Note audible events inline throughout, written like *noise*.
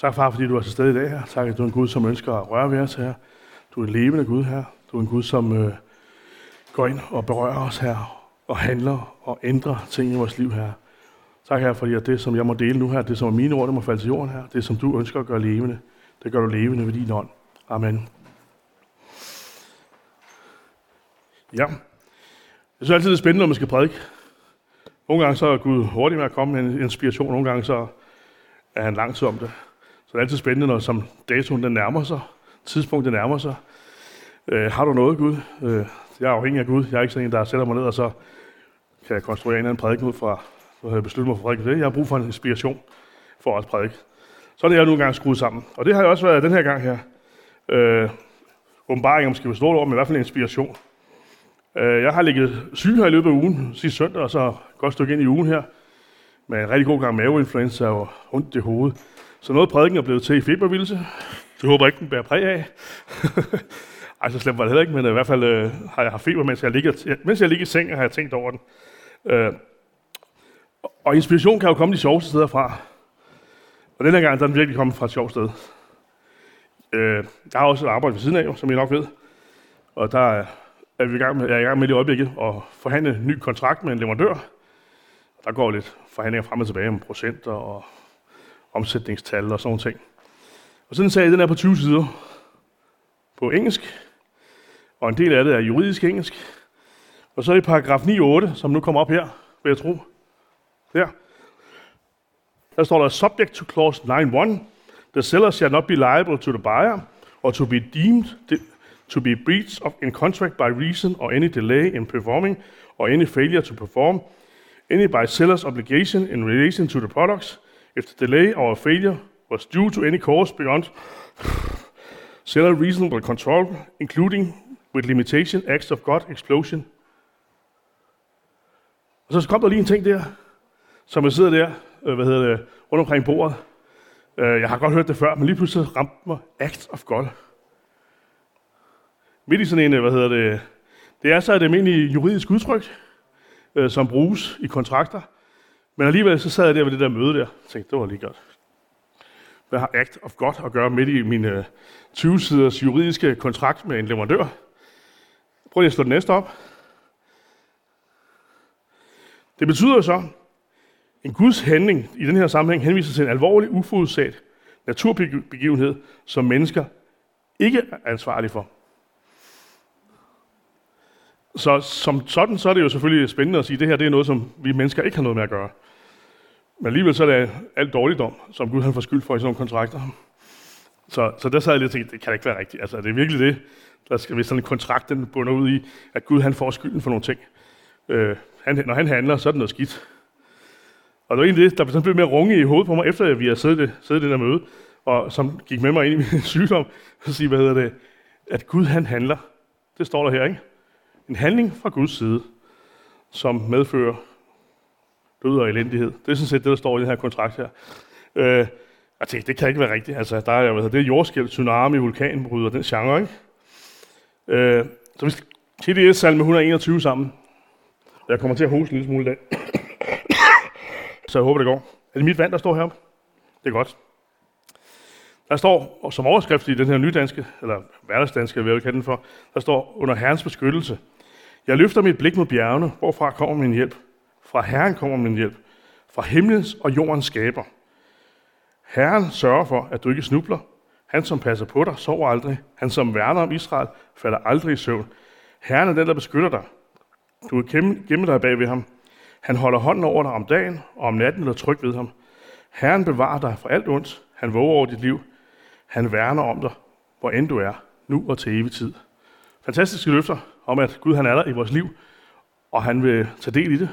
Tak, far, fordi du er til stede i dag her. Tak, at du er en Gud, som ønsker at røre ved os her. Du er en levende Gud her. Du er en Gud, som øh, går ind og berører os her, og handler og ændrer ting i vores liv her. Tak her, fordi at det, som jeg må dele nu her, det som er mine ord, det må falde til jorden her. Det, som du ønsker at gøre levende, det gør du levende ved din ånd. Amen. Ja. Jeg synes altid, det er spændende, når man skal prædike. Nogle gange så er Gud hurtig med at komme med en inspiration, nogle gange så er han lang tid om det. Så det er altid spændende, når som datoen den nærmer sig, tidspunktet nærmer sig. Øh, har du noget, Gud? Øh, jeg er afhængig af Gud. Jeg er ikke sådan en, der sætter mig ned, og så kan jeg konstruere en eller anden prædiken ud fra, så har jeg besluttet mig for prædiken det. Jeg har brug for en inspiration for at prædike. Så er det jeg nu engang skruet sammen. Og det har jeg også været den her gang her. Øh, åbenbaring, om skal vi stå over, men i hvert fald inspiration. Øh, jeg har ligget syg her i løbet af ugen, sidste søndag, og så godt stykke ind i ugen her, med en rigtig god gang maveinfluenza og ondt i hovedet. Så noget prædiken er blevet til i febervildelse. Det håber jeg ikke, den bærer præg af. *laughs* Ej, så slemt var det heller ikke, men øh, i hvert fald øh, har jeg haft feber, mens jeg ligger, mens jeg ligger i sengen, har jeg tænkt over den. Øh, og inspiration kan jo komme de sjoveste steder fra. Og denne gang, der er den virkelig kommet fra et sjovt sted. Øh, jeg har også et arbejde ved siden af, som I nok ved. Og der er vi i gang med, jeg er i gang med i øjeblikket at forhandle en ny kontrakt med en leverandør. Der går lidt forhandlinger frem og tilbage om procenter og omsætningstal og sådan ting. Og sådan en sag, den er på 20 sider på engelsk, og en del af det er juridisk engelsk. Og så i paragraf 9.8, som nu kommer op her, vil jeg tro. Der. Der står der, subject to clause 9.1, the seller shall not be liable to the buyer, or to be deemed to be breach of in contract by reason or any delay in performing or any failure to perform any by seller's obligation in relation to the products if the delay or failure was due to any cause beyond seller reasonable control, including with limitation, acts of God, explosion. Og så kom der lige en ting der, som jeg sidder der, øh, hvad hedder det, rundt omkring bordet. Øh, jeg har godt hørt det før, men lige pludselig ramte mig Act of God. Midt i sådan en, øh, hvad hedder det, det er så et almindeligt juridisk udtryk, øh, som bruges i kontrakter. Men alligevel så sad jeg der ved det der møde der, og tænkte, det var lige godt. Hvad har Act of God at gøre midt i min øh, 20-siders juridiske kontrakt med en leverandør? Prøv lige at slå det næste op. Det betyder så, en Guds handling i den her sammenhæng henviser til en alvorlig, uforudsat naturbegivenhed, som mennesker ikke er ansvarlige for. Så som sådan, så er det jo selvfølgelig spændende at sige, at det her det er noget, som vi mennesker ikke har noget med at gøre. Men alligevel så er det alt dårligdom, som Gud han får skyld for i sådan nogle kontrakter. Så, så der sad jeg lidt og tænkte, det kan da ikke være rigtigt. Altså, det er virkelig det, der skal vi sådan en kontrakt, den bunder ud i, at Gud han får skylden for nogle ting. Øh, han, når han handler, så er det noget skidt. Og det var egentlig det, der blev mere runge i hovedet på mig, efter at vi har siddet, siddet i det der møde, og som gik med mig ind i min *laughs* sygdom, og sige, hvad hedder det, at Gud han handler. Det står der her, ikke? En handling fra Guds side, som medfører død og elendighed. Det er sådan set det, der står i den her kontrakt her. Øh, jeg tænkte, det kan ikke være rigtigt. Altså, der er, hvad det er jordskæld, tsunami, vulkanbrud og den genre, ikke? Øh, så vi skal kigge det salme 121 sammen. Jeg kommer til at hoste en lille smule i dag. så jeg håber, det går. Er det mit vand, der står heroppe? Det er godt. Der står som overskrift i den her nydanske, eller hverdagsdanske, hvad jeg kalde den for, der står under Herrens beskyttelse. Jeg løfter mit blik mod bjergene, hvorfra kommer min hjælp. Fra Herren kommer min hjælp. Fra himlens og jordens skaber. Herren sørger for, at du ikke snubler. Han, som passer på dig, sover aldrig. Han, som værner om Israel, falder aldrig i søvn. Herren er den, der beskytter dig. Du kan gemme dig bag ved ham. Han holder hånden over dig om dagen, og om natten er du tryg ved ham. Herren bevarer dig fra alt ondt. Han våger over dit liv. Han værner om dig, hvor end du er, nu og til evig tid. Fantastiske løfter om, at Gud han er der i vores liv, og han vil tage del i det,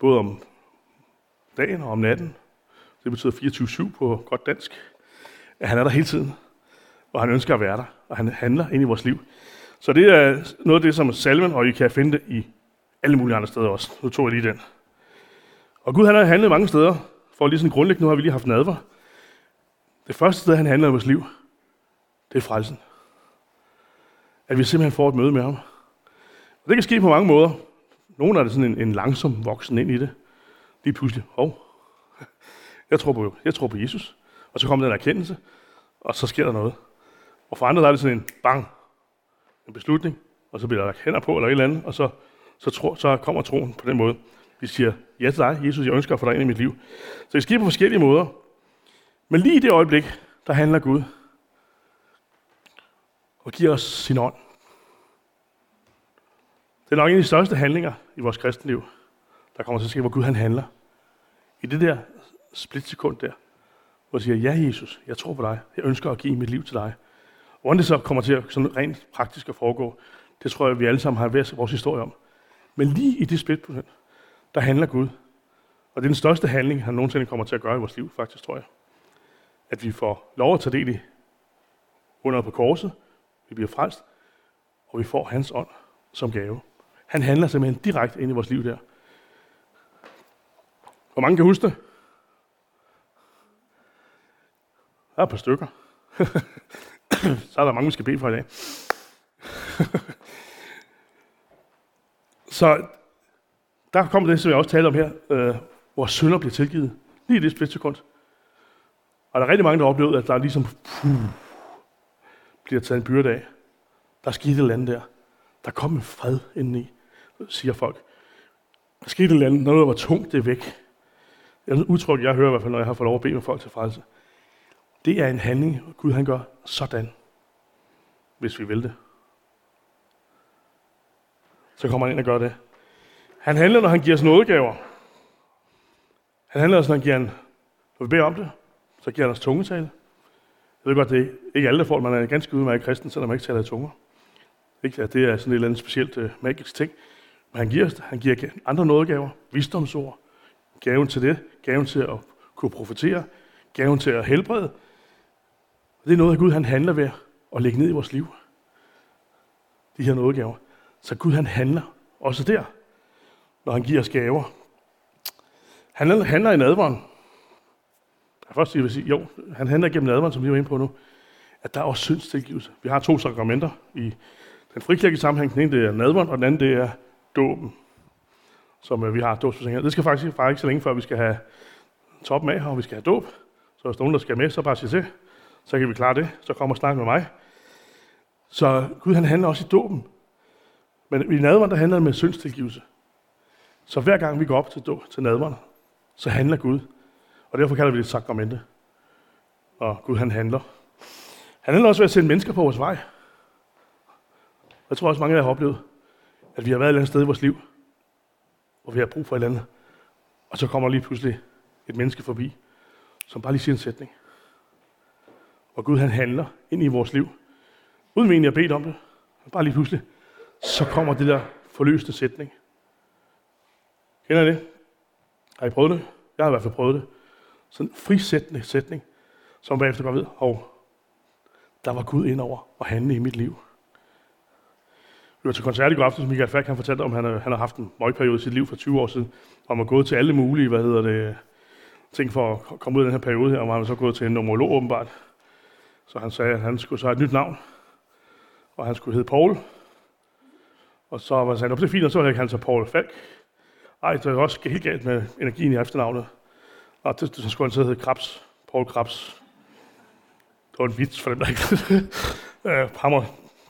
både om dagen og om natten. Det betyder 24-7 på godt dansk. At han er der hele tiden, og han ønsker at være der, og han handler ind i vores liv. Så det er noget af det, som salmen, og I kan finde det i alle mulige andre steder også. Nu tog jeg lige den. Og Gud han har handlet mange steder, for lige sådan grundlæggende, nu har vi lige haft nadver. Det første sted, han handler i vores liv, det er frelsen. At vi simpelthen får et møde med ham. Og det kan ske på mange måder. Nogle er det sådan en, en langsom voksen ind i det. Lige pludselig, hov, jeg tror, på, jeg tror på Jesus. Og så kommer den erkendelse, og så sker der noget. Og for andre der er det sådan en bang, en beslutning, og så bliver der lagt hænder på eller et eller andet, og så, så, tro, så kommer troen på den måde. Vi siger, ja til dig, Jesus, jeg ønsker at få dig ind i mit liv. Så det sker på forskellige måder. Men lige i det øjeblik, der handler Gud og giver os sin ånd. Det er nok en af de største handlinger i vores kristenliv, der kommer til at ske, hvor Gud han handler. I det der splitsekund der, hvor jeg siger, ja Jesus, jeg tror på dig, jeg ønsker at give mit liv til dig. Hvordan det så kommer til at sådan rent praktisk at foregå, det tror jeg, vi alle sammen har hver vores historie om. Men lige i det splitpunkt, der handler Gud. Og det er den største handling, han nogensinde kommer til at gøre i vores liv, faktisk, tror jeg. At vi får lov at tage del i under på korset, vi bliver frelst, og vi får hans ånd som gave. Han handler simpelthen direkte ind i vores liv der. Hvor mange kan huske det? Der er et par stykker. *laughs* Så er der mange, vi skal bede for i dag. Så der kommer det, som jeg også talte om her, øh, hvor synder bliver tilgivet. Lige i det splitsekund. Og der er rigtig mange, der har oplevet, at der ligesom puh, bliver taget en byrde af. Der skete et eller andet der. Der kom en fred indeni, siger folk. Der skete et eller andet, noget, der var tungt, det er væk. Det er et udtryk, jeg hører i hvert fald, når jeg har fået lov at bede med folk til frelse. Det er en handling, Gud han gør sådan, hvis vi vil det. Så kommer han ind og gør det. Han handler, når han giver os nådegaver. Han handler også, når han giver en, når vi beder om det, så giver han os tungetale. Jeg ved godt, det er ikke alle, der får Man er ganske udmærket kristen, selvom man ikke taler i tunger. Ikke, at det er sådan et eller andet specielt øh, magisk ting. Men han giver, han giver andre nådegaver, visdomsord, gaven til det, gaven til at kunne profetere, gaven til at helbrede. Det er noget, at Gud han handler ved at lægge ned i vores liv. De her nådegaver. Så Gud han handler også der, når han giver os gaver. Han handler i nadveren. Jeg først vil sige, jo, han handler gennem nadveren, som vi er inde på nu, at der er også syndstilgivelse. Vi har to sakramenter i den frikirke sammenhæng. Den ene det er nadveren, og den anden det er dåben, som øh, vi har dåbsforsikring. Det skal faktisk bare ikke så længe før, vi skal have top med, og vi skal have dåb. Så hvis nogen, der skal med, så bare sig til. Så kan vi klare det. Så kommer og snak med mig. Så Gud han handler også i dåben. Men i nadveren, der handler det med syndstilgivelse. Så hver gang vi går op til, til nadveren, så handler Gud. Og derfor kalder vi det sakramente. Og Gud han handler. Han handler også ved at sende mennesker på vores vej. Jeg tror også, mange af jer har oplevet, at vi har været et eller andet sted i vores liv, hvor vi har brug for et eller andet. Og så kommer lige pludselig et menneske forbi, som bare lige siger en sætning. Og Gud han handler ind i vores liv. Uden vi egentlig har bedt om det. Bare lige pludselig. Så kommer det der forløste sætning. Kender I det? Har I prøvet det? Jeg har i hvert fald prøvet det. Sådan en frisættende sætning, som bagefter går ved, og der var Gud ind over og handle i mit liv. Vi var til koncert i går aften, som Michael Falk han fortalte om, han, han har haft en møgperiode i sit liv for 20 år siden, og man har gået til alle mulige, hvad hedder det, ting for at komme ud af den her periode her, og man har så gået til en nomolog åbenbart. Så han sagde, at han skulle så have et nyt navn, og han skulle hedde Paul. Og så var han sagt, det er fint, og så var han så Paul Falk. Ej, det er også helt galt med energien i efternavnet. Og det, så skulle han så hedde Krabs, Paul Krabs. Det var en vits for dem, der ikke... *laughs* Øh, Hammer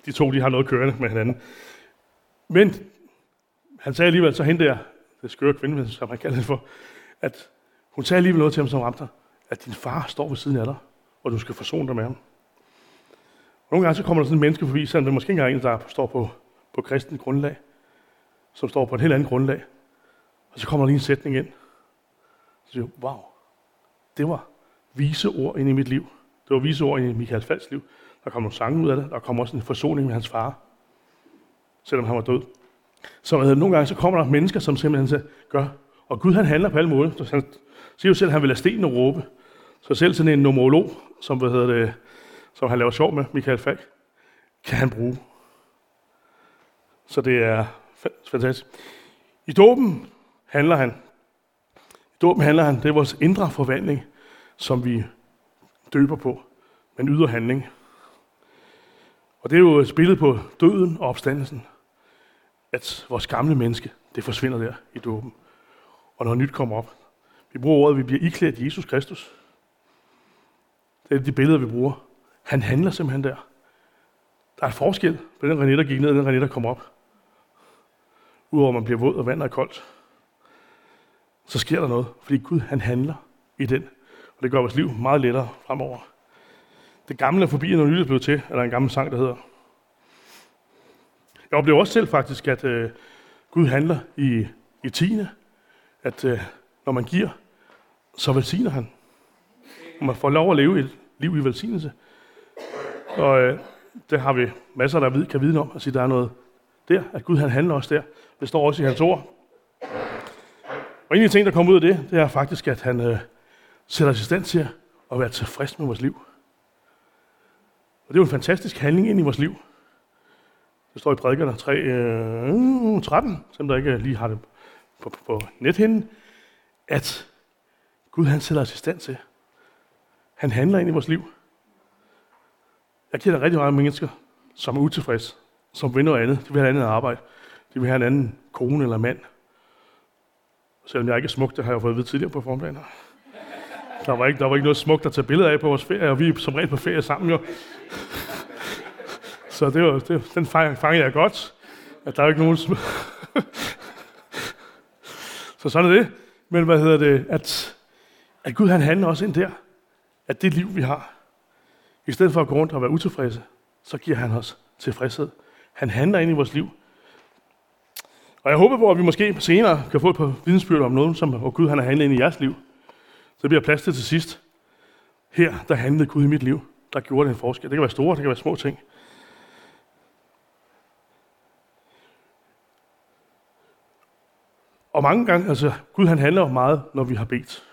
de to, de har noget kørende med hinanden. Men han sagde alligevel så hende der, det skøre kvinde, som han kalder det for, at hun sagde alligevel noget til ham, som ramte at din far står ved siden af dig, og du skal forsone dig med ham. Og nogle gange så kommer der sådan en menneske forbi, selvom det måske ikke er en, der står på, på kristen grundlag, som står på et helt andet grundlag. Og så kommer der lige en sætning ind. Så siger wow, det var vise ord ind i mit liv. Det var vise ord ind i Michael Falks liv. Der kom nogle sange ud af det. Der kom også en forsoning med hans far, selvom han var død. Så øh, nogle gange så kommer der mennesker, som simpelthen gør, og Gud han handler på alle måder. Så han siger jo selv, at han vil lade stenen råbe. Så selv sådan en nomolog, som, hvad hedder det, som han laver sjov med, Michael Falk, kan han bruge. Så det er fantastisk. I dåben handler han. I dåben handler han, det er vores indre forvandling, som vi døber på, men yder handling. Og det er jo et billede på døden og opstandelsen. At vores gamle menneske, det forsvinder der i dåben. Og når nyt kommer op. Vi bruger ordet, at vi bliver iklædt Jesus Kristus. Det er de billeder, vi bruger. Han handler simpelthen der. Der er forskel på den René, der gik ned, og den René, der kom op. Udover at man bliver våd, og vandet er koldt. Så sker der noget, fordi Gud han handler i den. Og det gør vores liv meget lettere fremover. Det gamle er forbi, når nyt er blevet til, eller en gammel sang, der hedder. Jeg oplever også selv faktisk, at øh, Gud handler i, i tiende. At øh, når man giver, så velsigner han. Og man får lov at leve et liv i velsignelse. Og øh, det har vi masser, der kan vide om, at sige, der er noget der, at Gud han handler også der. Det står også i hans ord. Og en af de ting, der kommer ud af det, det er faktisk, at han øh, sætter os i stand til at være tilfreds med vores liv. Og det er jo en fantastisk handling ind i vores liv. Det står i prædikerne 3, øh, uh, 13, som der ikke lige har det på, på, på nethinden, at Gud han sætter os i stand til. Han handler ind i vores liv. Jeg kender rigtig mange mennesker, som er utilfredse, som vil noget andet. De vil have andet arbejde. De vil have en anden kone eller mand. Selvom jeg ikke er smuk, det har jeg fået at vide tidligere på formplanen. Der var, ikke, der var ikke noget smukt at tage billeder af på vores ferie, og vi er som regel på ferie sammen jo. Så det var, det, den fangede jeg godt, at der er ikke nogen sm- Så sådan er det. Men hvad hedder det? At, at Gud han handler også ind der. At det liv, vi har, i stedet for at gå rundt og være utilfredse, så giver han os tilfredshed. Han handler ind i vores liv. Og jeg håber på, at vi måske senere kan få et par vidensbyrd om noget, som Gud han har handlet ind i jeres liv. Så det bliver plads til til sidst. Her, der handlede Gud i mit liv. Der gjorde det en forskel. Det kan være store, det kan være små ting. Og mange gange, altså Gud han handler meget, når vi har bedt.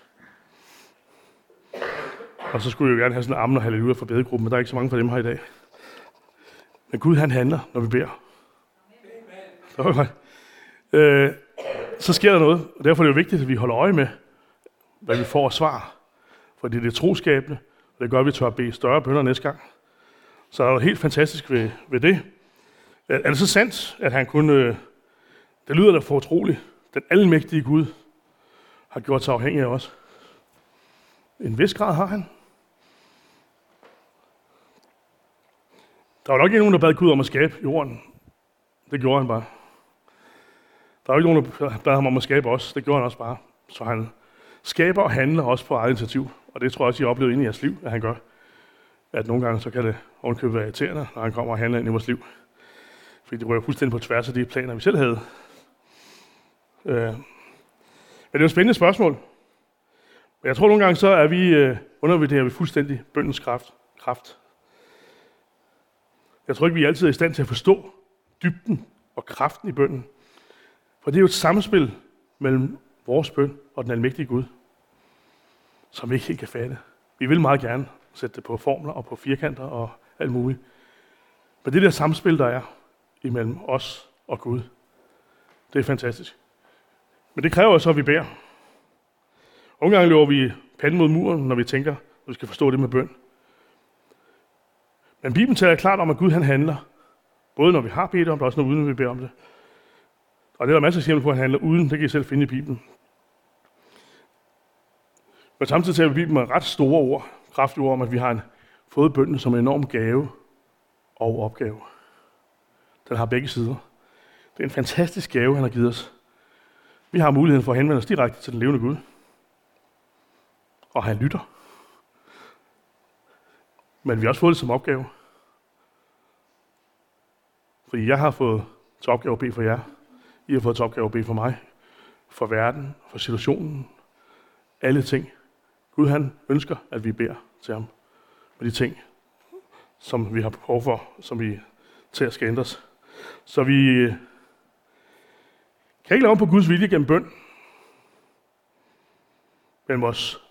Og så skulle jeg jo gerne have sådan en amen og halleluja for bedegruppen, men der er ikke så mange for dem her i dag. Men Gud han handler, når vi beder. Okay. Øh, så sker der noget, og derfor er det jo vigtigt, at vi holder øje med, hvad vi får af svar. For det er troskabende, og det gør, at vi tør at bede større bønder næste gang. Så er noget helt fantastisk ved, ved det. Er det så sandt, at han kunne... Øh, det lyder da for utroligt. Den almægtige Gud har gjort sig afhængig af os. En vis grad har han. Der var nok ikke nogen, der bad Gud om at skabe jorden. Det gjorde han bare. Der var ikke nogen, der bad ham om at skabe os. Det gjorde han også bare. Så han skaber og handler også på eget initiativ. Og det tror jeg også, I har oplevet inde i jeres liv, at han gør. At nogle gange, så kan det ovenkøbet være irriterende, når han kommer og handler ind i vores liv. Fordi det rører fuldstændig på tværs af de planer, vi selv havde. Øh. Men det er jo et spændende spørgsmål. Men jeg tror nogle gange, så er vi, øh, undervurderer vi fuldstændig bøndens kraft. kraft. Jeg tror ikke, vi er altid er i stand til at forstå dybden og kraften i bønden. For det er jo et samspil mellem vores bøn og den almægtige Gud, som vi ikke helt kan fatte. Vi vil meget gerne sætte det på formler og på firkanter og alt muligt. Men det der samspil, der er imellem os og Gud, det er fantastisk. Men det kræver så, at vi beder. Nogle gange løber vi panden mod muren, når vi tænker, at vi skal forstå det med bøn. Men Bibelen taler klart om, at Gud han handler. Både når vi har bedt om det, og også når uden vi beder om det. Og det er der masser af eksempler på, at han handler uden. Det kan I selv finde i Bibelen. Men samtidig taler Bibelen med ret store ord, kraftige ord om, at vi har en, fået bønden som en enorm gave og opgave. Den har begge sider. Det er en fantastisk gave, han har givet os. Vi har muligheden for at henvende os direkte til den levende Gud. Og han lytter. Men vi har også fået det som opgave. Fordi jeg har fået til opgave at bede for jer. I har fået til opgave at bede for mig. For verden, for situationen. Alle ting. Gud han ønsker, at vi beder til ham. Med de ting, som vi har behov for, som vi til at skal ændres. Så vi øh, kan ikke lave på Guds vilje gennem bøn. Men vores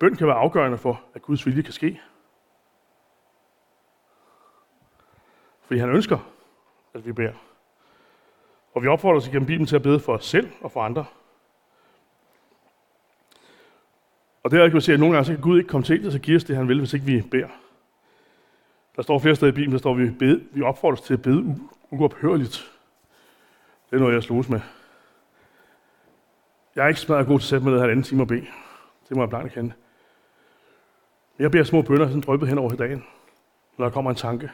bøn kan være afgørende for, at Guds vilje kan ske. Fordi han ønsker, at vi beder. Og vi opfordrer os gennem Bibelen til at bede for os selv og for andre. Og det er ikke at sige, at nogle gange så kan Gud ikke komme til det, så give os det, han vil, hvis ikke vi beder. Der står flere steder i Bibelen, der står, at vi, bede, vi opfordres til at bede uophørligt. Det er noget, jeg slås med. Jeg er ikke smadret god til at sætte mig ned her anden time og bede. Det må jeg blankt kende. Jeg beder små bønder sådan drøbet hen over dagen, når der kommer en tanke.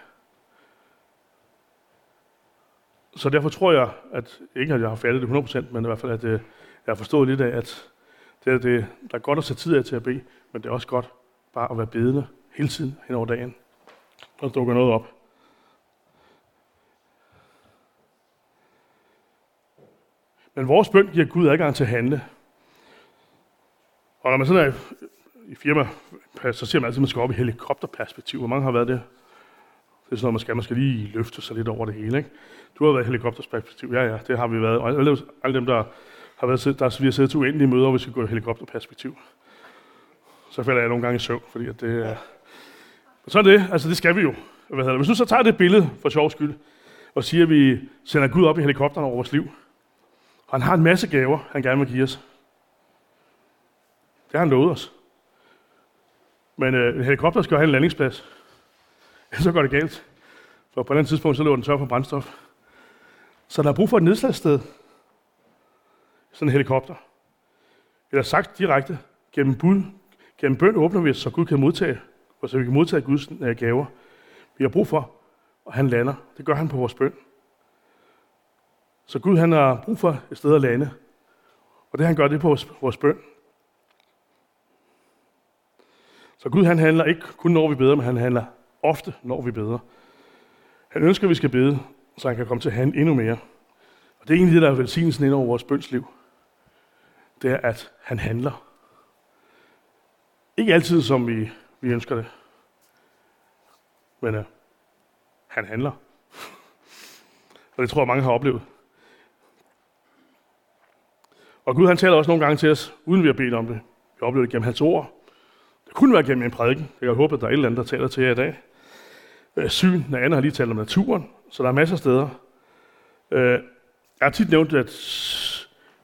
Så derfor tror jeg, at ikke at jeg har fattet det 100%, men i hvert fald, at øh, jeg har forstået lidt af, at det er, det, der er godt at sætte tid af til at bede, men det er også godt bare at være bedende hele tiden hen over dagen. Og der dukker noget op. Men vores bøn giver Gud adgang til at handle. Og når man sådan er i firma, så ser man altid, at man skal op i helikopterperspektiv. Hvor mange har været det? Det er sådan noget, man skal. Man skal lige løfte sig lidt over det hele. Ikke? Du har været i helikopterperspektiv. Ja, ja, det har vi været. Og alle, alle dem, der har været, der, vi har siddet til uendelige møder, hvis vi går i helikopterperspektiv. Så falder jeg nogle gange i søvn, fordi at det er... Men sådan er det. Altså, det skal vi jo. Hvad hedder det? Hvis du så tager det billede for sjov skyld, og siger, at vi sender Gud op i helikopteren over vores liv, og han har en masse gaver, han gerne vil give os. Det har han lovet os. Men øh, en helikopter skal have en landingsplads. *laughs* Så går det galt. For på den tidspunkt, så løber den tør for brændstof. Så der er brug for et nedslagssted. Sådan en helikopter. Eller sagt direkte, gennem bud, gennem bøn åbner vi os, så Gud kan modtage, og så vi kan modtage Guds øh, gaver. Vi har brug for, og han lander. Det gør han på vores bøn. Så Gud han har brug for et sted at lande. Og det han gør, det på vores, vores bøn. Så Gud han handler ikke kun når vi beder, men han handler ofte når vi beder. Han ønsker, at vi skal bede, så han kan komme til at handle endnu mere. Og det er egentlig det, der er velsignelsen ind over vores bønsliv. Det er, at han handler. Ikke altid, som vi, vi ønsker det. Men øh, han handler. *laughs* Og det tror jeg, mange har oplevet. Og Gud han taler også nogle gange til os, uden vi har bedt om det. Vi oplever det gennem hans ord. Det kunne være gennem en prædiken. Jeg håber, at der er et eller andet, der taler til jer i dag. Øh, syn, når Anna har lige talt om naturen, så der er masser af steder. Øh, jeg har tit nævnt, at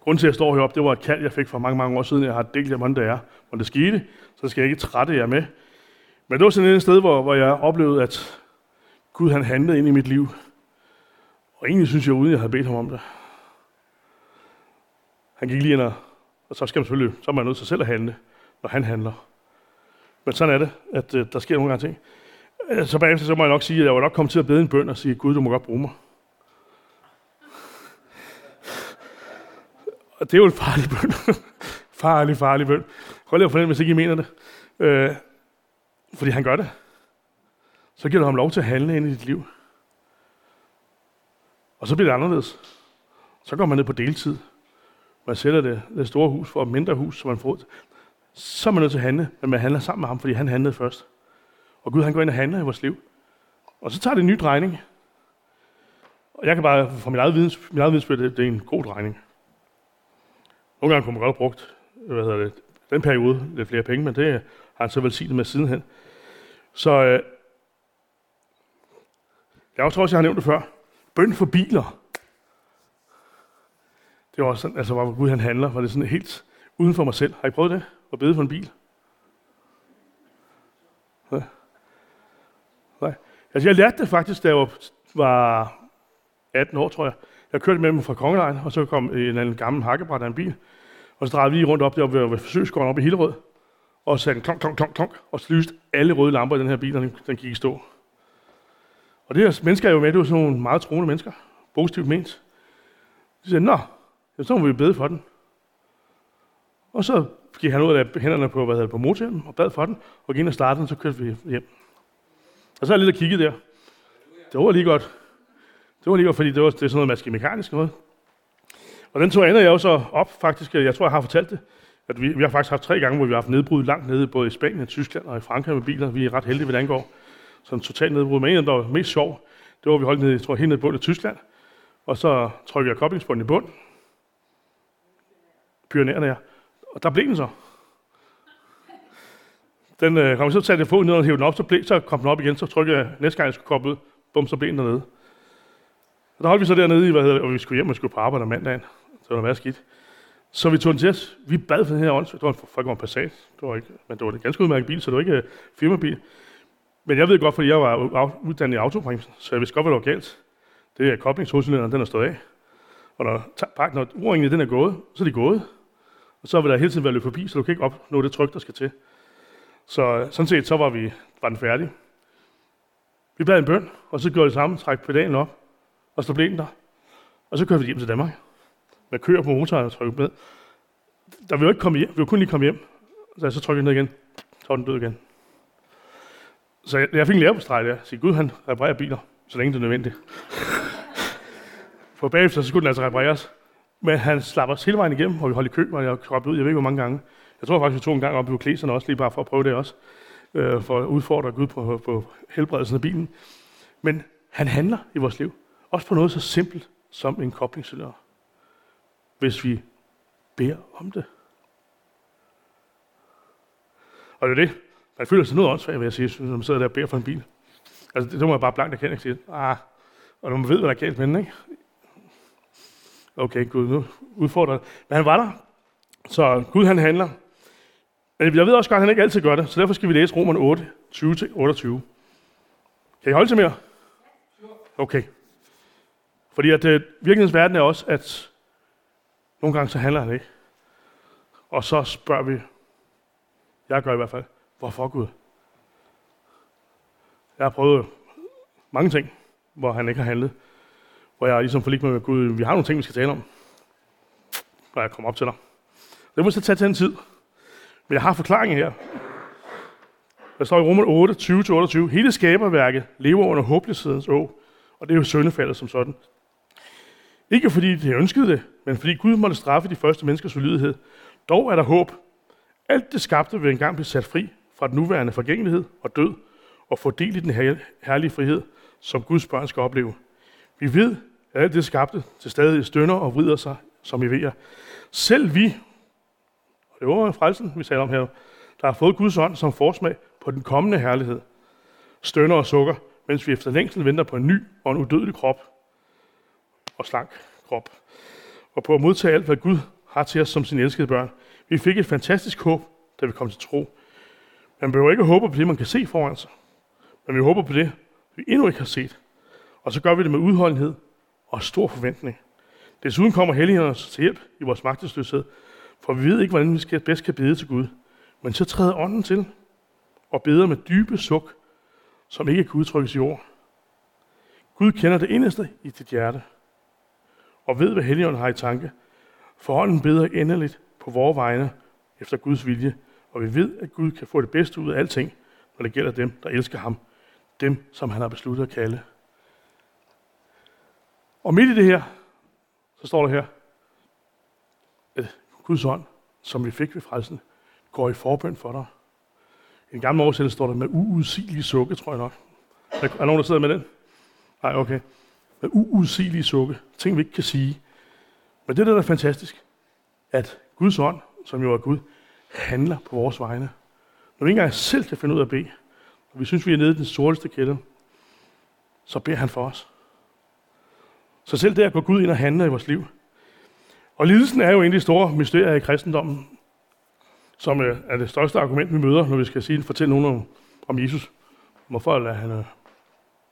grunden til, at jeg står heroppe, det var et kald, jeg fik for mange, mange år siden. Jeg har delt jer, hvordan det er, hvor det skete, så skal jeg ikke trætte jer med. Men det var sådan et sted, hvor, hvor jeg oplevede, at Gud han handlede ind i mit liv. Og egentlig synes jeg, uden jeg havde bedt ham om det. Han gik lige ind og, og så skal man selvfølgelig, så er man nødt til selv at handle, når han handler. Men sådan er det, at øh, der sker nogle gange ting. Øh, så bagefter så må jeg nok sige, at jeg var nok kommet til at bede en bøn og sige, Gud, du må godt bruge mig. Og det er jo en farlig bøn. *laughs* farlig, farlig bøn. Prøv lige at fornemme, hvis ikke I mener det. Øh, fordi han gør det. Så giver du ham lov til at handle ind i dit liv. Og så bliver det anderledes. Så går man ned på deltid. Man sælger det, det store hus for et mindre hus, som man får. Så er man nødt til at handle, men man handler sammen med ham, fordi han handlede først. Og Gud han går ind og handler i vores liv. Og så tager det en ny drejning. Og jeg kan bare, fra mit eget, videns, mit eget vidensbyrd, det, det er en god drejning. Nogle gange kunne man godt have brugt hvad hedder det, den periode lidt flere penge, men det har han så velsignet med sidenhen. Så øh, jeg tror også, jeg har nævnt det før. Bøn for biler. Det var også sådan, altså hvor Gud han handler, var det sådan helt uden for mig selv. Har I prøvet det? At bede for en bil? Nej. Altså jeg lærte det faktisk, da jeg var 18 år, tror jeg. Jeg kørte med dem fra Kongelejen, og så kom en anden gammel hakkebræt af en bil. Og så drejede vi lige rundt op der ved, ved forsøgsgården op i Hillerød, og satte en klonk, klonk, klonk, klonk, og så lyste alle røde lamper i den her bil, og den, den gik i stå. Og det her mennesker er jo med, det var sådan nogle meget troende mennesker, positivt ment. De sagde, nå, så må vi bede for den. Og så gik han ud af hænderne på, hvad hedder, på motoren og bad for den, og gik ind og startede den, så kørte vi hjem. Og så er jeg lidt og kigget der. Det var lige godt. Det var lige fordi det var det er sådan noget maskemekanisk noget. Og den tog Anna jeg jo så op, faktisk. Jeg tror, jeg har fortalt det. At vi, vi har faktisk haft tre gange, hvor vi har haft nedbrud langt nede, både i Spanien, Tyskland og i Frankrig med biler. Vi er ret heldige, ved det angår. Sådan totalt nedbrud. Men en, der var mest sjov, det var, at vi holdt nede, jeg tror, helt nede i bunden af Tyskland. Og så trykkede jeg koblingsbunden i bund. Pionerende ja. Og der blev den så. Den øh, kom så til at få ned og hæve den op, så, blev, så kom den op igen, så trykkede jeg næste gang, jeg skulle koble ud, bum, så blev den dernede. Og der holdt vi så dernede, i, hvad hedder, og vi skulle hjem og skulle på arbejde om mandagen. Så var der meget skidt. Så vi tog den til os. Vi bad for den her ånd. Det var en fucking Passat. Det var ikke, men det var en ganske udmærket bil, så det var ikke uh, firmabil. Men jeg ved godt, fordi jeg var uddannet i autobremsen, så jeg vidste godt, hvad der var galt. Det er koblingshovedcylinderen, den er stået af. Og når, når uringen den er gået, så er de gået. Og så vil der hele tiden være løbet forbi, så du kan ikke opnå det tryk, der skal til. Så øh, sådan set, så var, vi, var den færdig. Vi bad en bøn, og så gjorde det samme, træk pedalen op, og så blev den der. Og så kørte vi hjem til Danmark. Med kører på motoren og trykke med. Der ville jo ikke komme hjem, vi ville kun lige komme hjem. Så jeg så trykkede ned igen, så var den død igen. Så jeg, jeg fik en lærer på streg der. Så Gud han reparerer biler, så længe det er nødvendigt. For bagefter så skulle den altså repareres. Men han slap os hele vejen igennem, og vi holdt i kø, og jeg kom ud, jeg ved ikke hvor mange gange. Jeg tror faktisk, vi tog en gang op i Ukleserne også, lige bare for at prøve det også. Øh, for at udfordre Gud på, på helbredelsen af bilen. Men han handler i vores liv. Også på noget så simpelt som en koblingscylinder. Hvis vi beder om det. Og det er det. Man føler sig noget åndssvagt, vil jeg sige, når man sidder der og beder for en bil. Altså, det, det må jeg bare blankt erkende og sige, ah, og når man ved, hvad der er galt med den, ikke? Okay, Gud, nu udfordrer Men han var der. Så Gud, han handler. Men jeg ved også godt, at han ikke altid gør det, så derfor skal vi læse Romerne 8, 20-28. Kan I holde til mere? Okay. Fordi at øh, virkelighedens verden er også, at nogle gange så handler han ikke. Og så spørger vi, jeg gør i hvert fald, hvorfor Gud? Jeg har prøvet mange ting, hvor han ikke har handlet. Hvor jeg ligesom forlig med Gud, vi har nogle ting, vi skal tale om, når jeg kommer op til dig. Det må så tage til en tid. Men jeg har forklaringen her. Der står i Romer 8, 20-28, hele skaberværket lever under håbløshedens å, og det er jo søndefaldet som sådan. Ikke fordi det ønskede det, men fordi Gud måtte straffe de første menneskers ulydighed. Dog er der håb. Alt det skabte vil engang blive sat fri fra den nuværende forgængelighed og død, og få del i den herlige frihed, som Guds børn skal opleve. Vi ved, at alt det skabte til stadig stønner og vrider sig, som I ved. Selv vi, og det var frelsen, vi taler om her, der har fået Guds ånd som forsmag på den kommende herlighed, stønner og sukker, mens vi efter længsel venter på en ny og en udødelig krop og slank krop, og på at modtage alt, hvad Gud har til os som sine elskede børn. Vi fik et fantastisk håb, da vi kom til tro. Man behøver ikke håbe på det, man kan se foran sig, men vi håber på det, vi endnu ikke har set. Og så gør vi det med udholdenhed og stor forventning. Desuden kommer helligheden os til hjælp i vores magtesløshed, for vi ved ikke, hvordan vi skal, bedst kan bede til Gud. Men så træder ånden til og beder med dybe suk, som ikke kan udtrykkes i ord. Gud kender det inderste i dit hjerte, og ved, hvad Helligånden har i tanke. For ånden beder endeligt på vores vegne efter Guds vilje, og vi ved, at Gud kan få det bedste ud af alting, når det gælder dem, der elsker ham. Dem, som han har besluttet at kalde. Og midt i det her, så står der her, at Guds ånd, som vi fik ved frelsen, går i forbøn for dig. I en gammel oversættelse står der med uudsigelige sukke, tror jeg nok. Er der nogen, der sidder med den? Nej, okay. Med uudsigelige sukke. Ting, vi ikke kan sige. Men det, der er fantastisk, at Guds ånd, som jo er Gud, handler på vores vegne. Når vi ikke engang selv kan finde ud af at bede, og vi synes, vi er nede i den sorteste kælder, så beder han for os. Så selv der går Gud ind og handler i vores liv. Og lidelsen er jo egentlig store mysterier i kristendommen, som øh, er det største argument, vi møder, når vi skal sige, fortælle nogen om, om Jesus. Hvorfor lader han øh,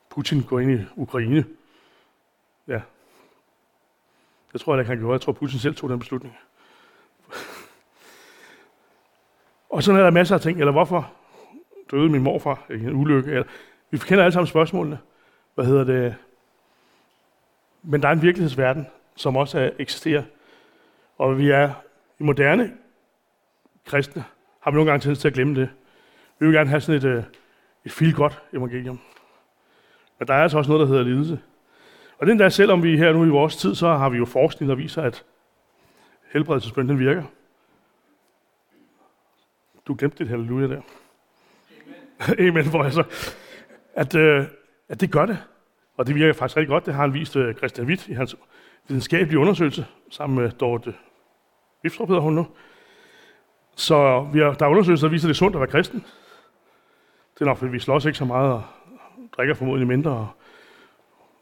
Putin gå ind i Ukraine? Ja. Jeg tror ikke, han gjorde. Jeg tror, Putin selv tog den beslutning. *laughs* og sådan er der masser af ting. Eller hvorfor døde min morfar i en ulykke? Eller, vi kender alle sammen spørgsmålene. Hvad hedder det? Men der er en virkelighedsverden, som også eksisterer. Og vi er i moderne kristne, har vi nogle gange tendens til at glemme det. Vi vil gerne have sådan et, øh, et feel-godt evangelium. Men der er altså også noget, der hedder lidelse. Og den der, selvom vi her nu i vores tid, så har vi jo forskning, der viser, at helbredelsesbøn, den virker. Du glemte det halleluja der. Amen. *laughs* Amen, for altså, at, øh, at det gør det. Og det virker faktisk rigtig godt. Det har han vist uh, Christian Witt i hans videnskabelige undersøgelse, sammen med Dorte Vifstrup hedder hun nu. Så vi har, der er undersøgelser, der viser, at det er sundt at være kristen. Det er nok, fordi vi slås ikke så meget og drikker formodentlig mindre og,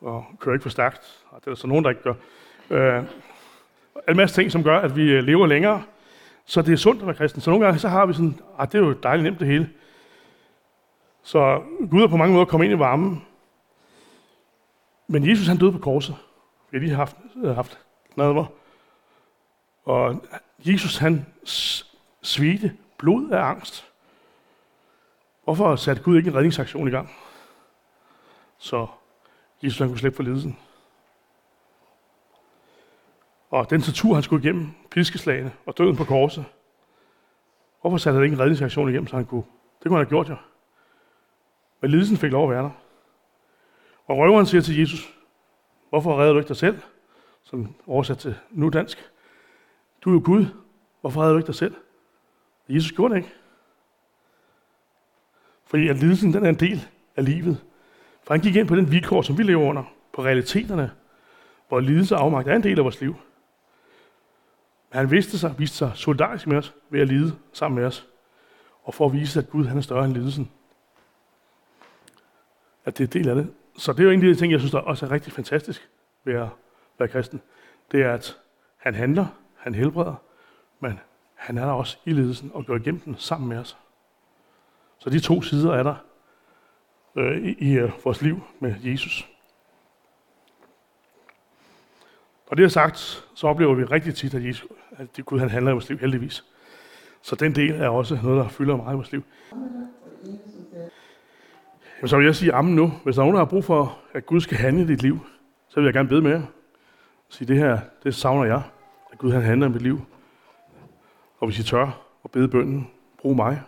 og kører ikke for stærkt. Og det er der så nogen, der ikke gør. Øh, en masse ting, som gør, at vi øh, lever længere. Så det er sundt at være kristen. Så nogle gange så har vi sådan, at det er jo dejligt nemt det hele. Så Gud er på mange måder kommet ind i varmen. Men Jesus han døde på korset. Vi har lige haft, øh, haft nadver. Og Jesus han svedte blod af angst. Hvorfor satte Gud ikke en redningsaktion i gang? Så Jesus han kunne slippe for lidelsen. Og den tortur, han skulle igennem, piskeslagene og døden på korset, hvorfor satte han ikke en redningsaktion igennem, så han kunne? Det kunne han have gjort jo. Men lidelsen fik lov at være der. Og røveren siger til Jesus, hvorfor redder du ikke dig selv? Som oversat til nu dansk. Du er jo Gud. Hvorfor redder du ikke dig selv? Jesus gjorde det ikke. Fordi at lidelsen den er en del af livet. For han gik ind på den vilkår, som vi lever under, på realiteterne, hvor lidelse og afmagt er en del af vores liv. Men han vidste sig, viste sig solidarisk med os ved at lide sammen med os. Og for at vise, at Gud han er større end lidelsen. At det er en del af det. Så det er jo en af de ting, jeg synes, der også er rigtig fantastisk ved at være kristen. Det er, at han handler, han helbreder, men han er der også i lidelsen og går igennem den sammen med os. Så de to sider er der øh, i, i øh, vores liv med Jesus. Og det er sagt, så oplever vi rigtig tit, at, Jesus, at Gud han handler i vores liv, heldigvis. Så den del er også noget, der fylder meget i vores liv. Jamen, så vil jeg sige amen nu. Hvis der er nogen, der har brug for, at Gud skal handle i dit liv, så vil jeg gerne bede med jer. Sige, det her, det savner jeg. At Gud han handler i mit liv. Og hvis I tør at bede bønden, brug mig.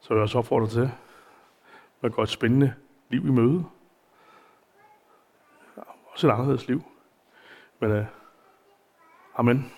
Så vil jeg også opfordre til at går et spændende liv i møde. Også et anderledes liv. Men uh, amen.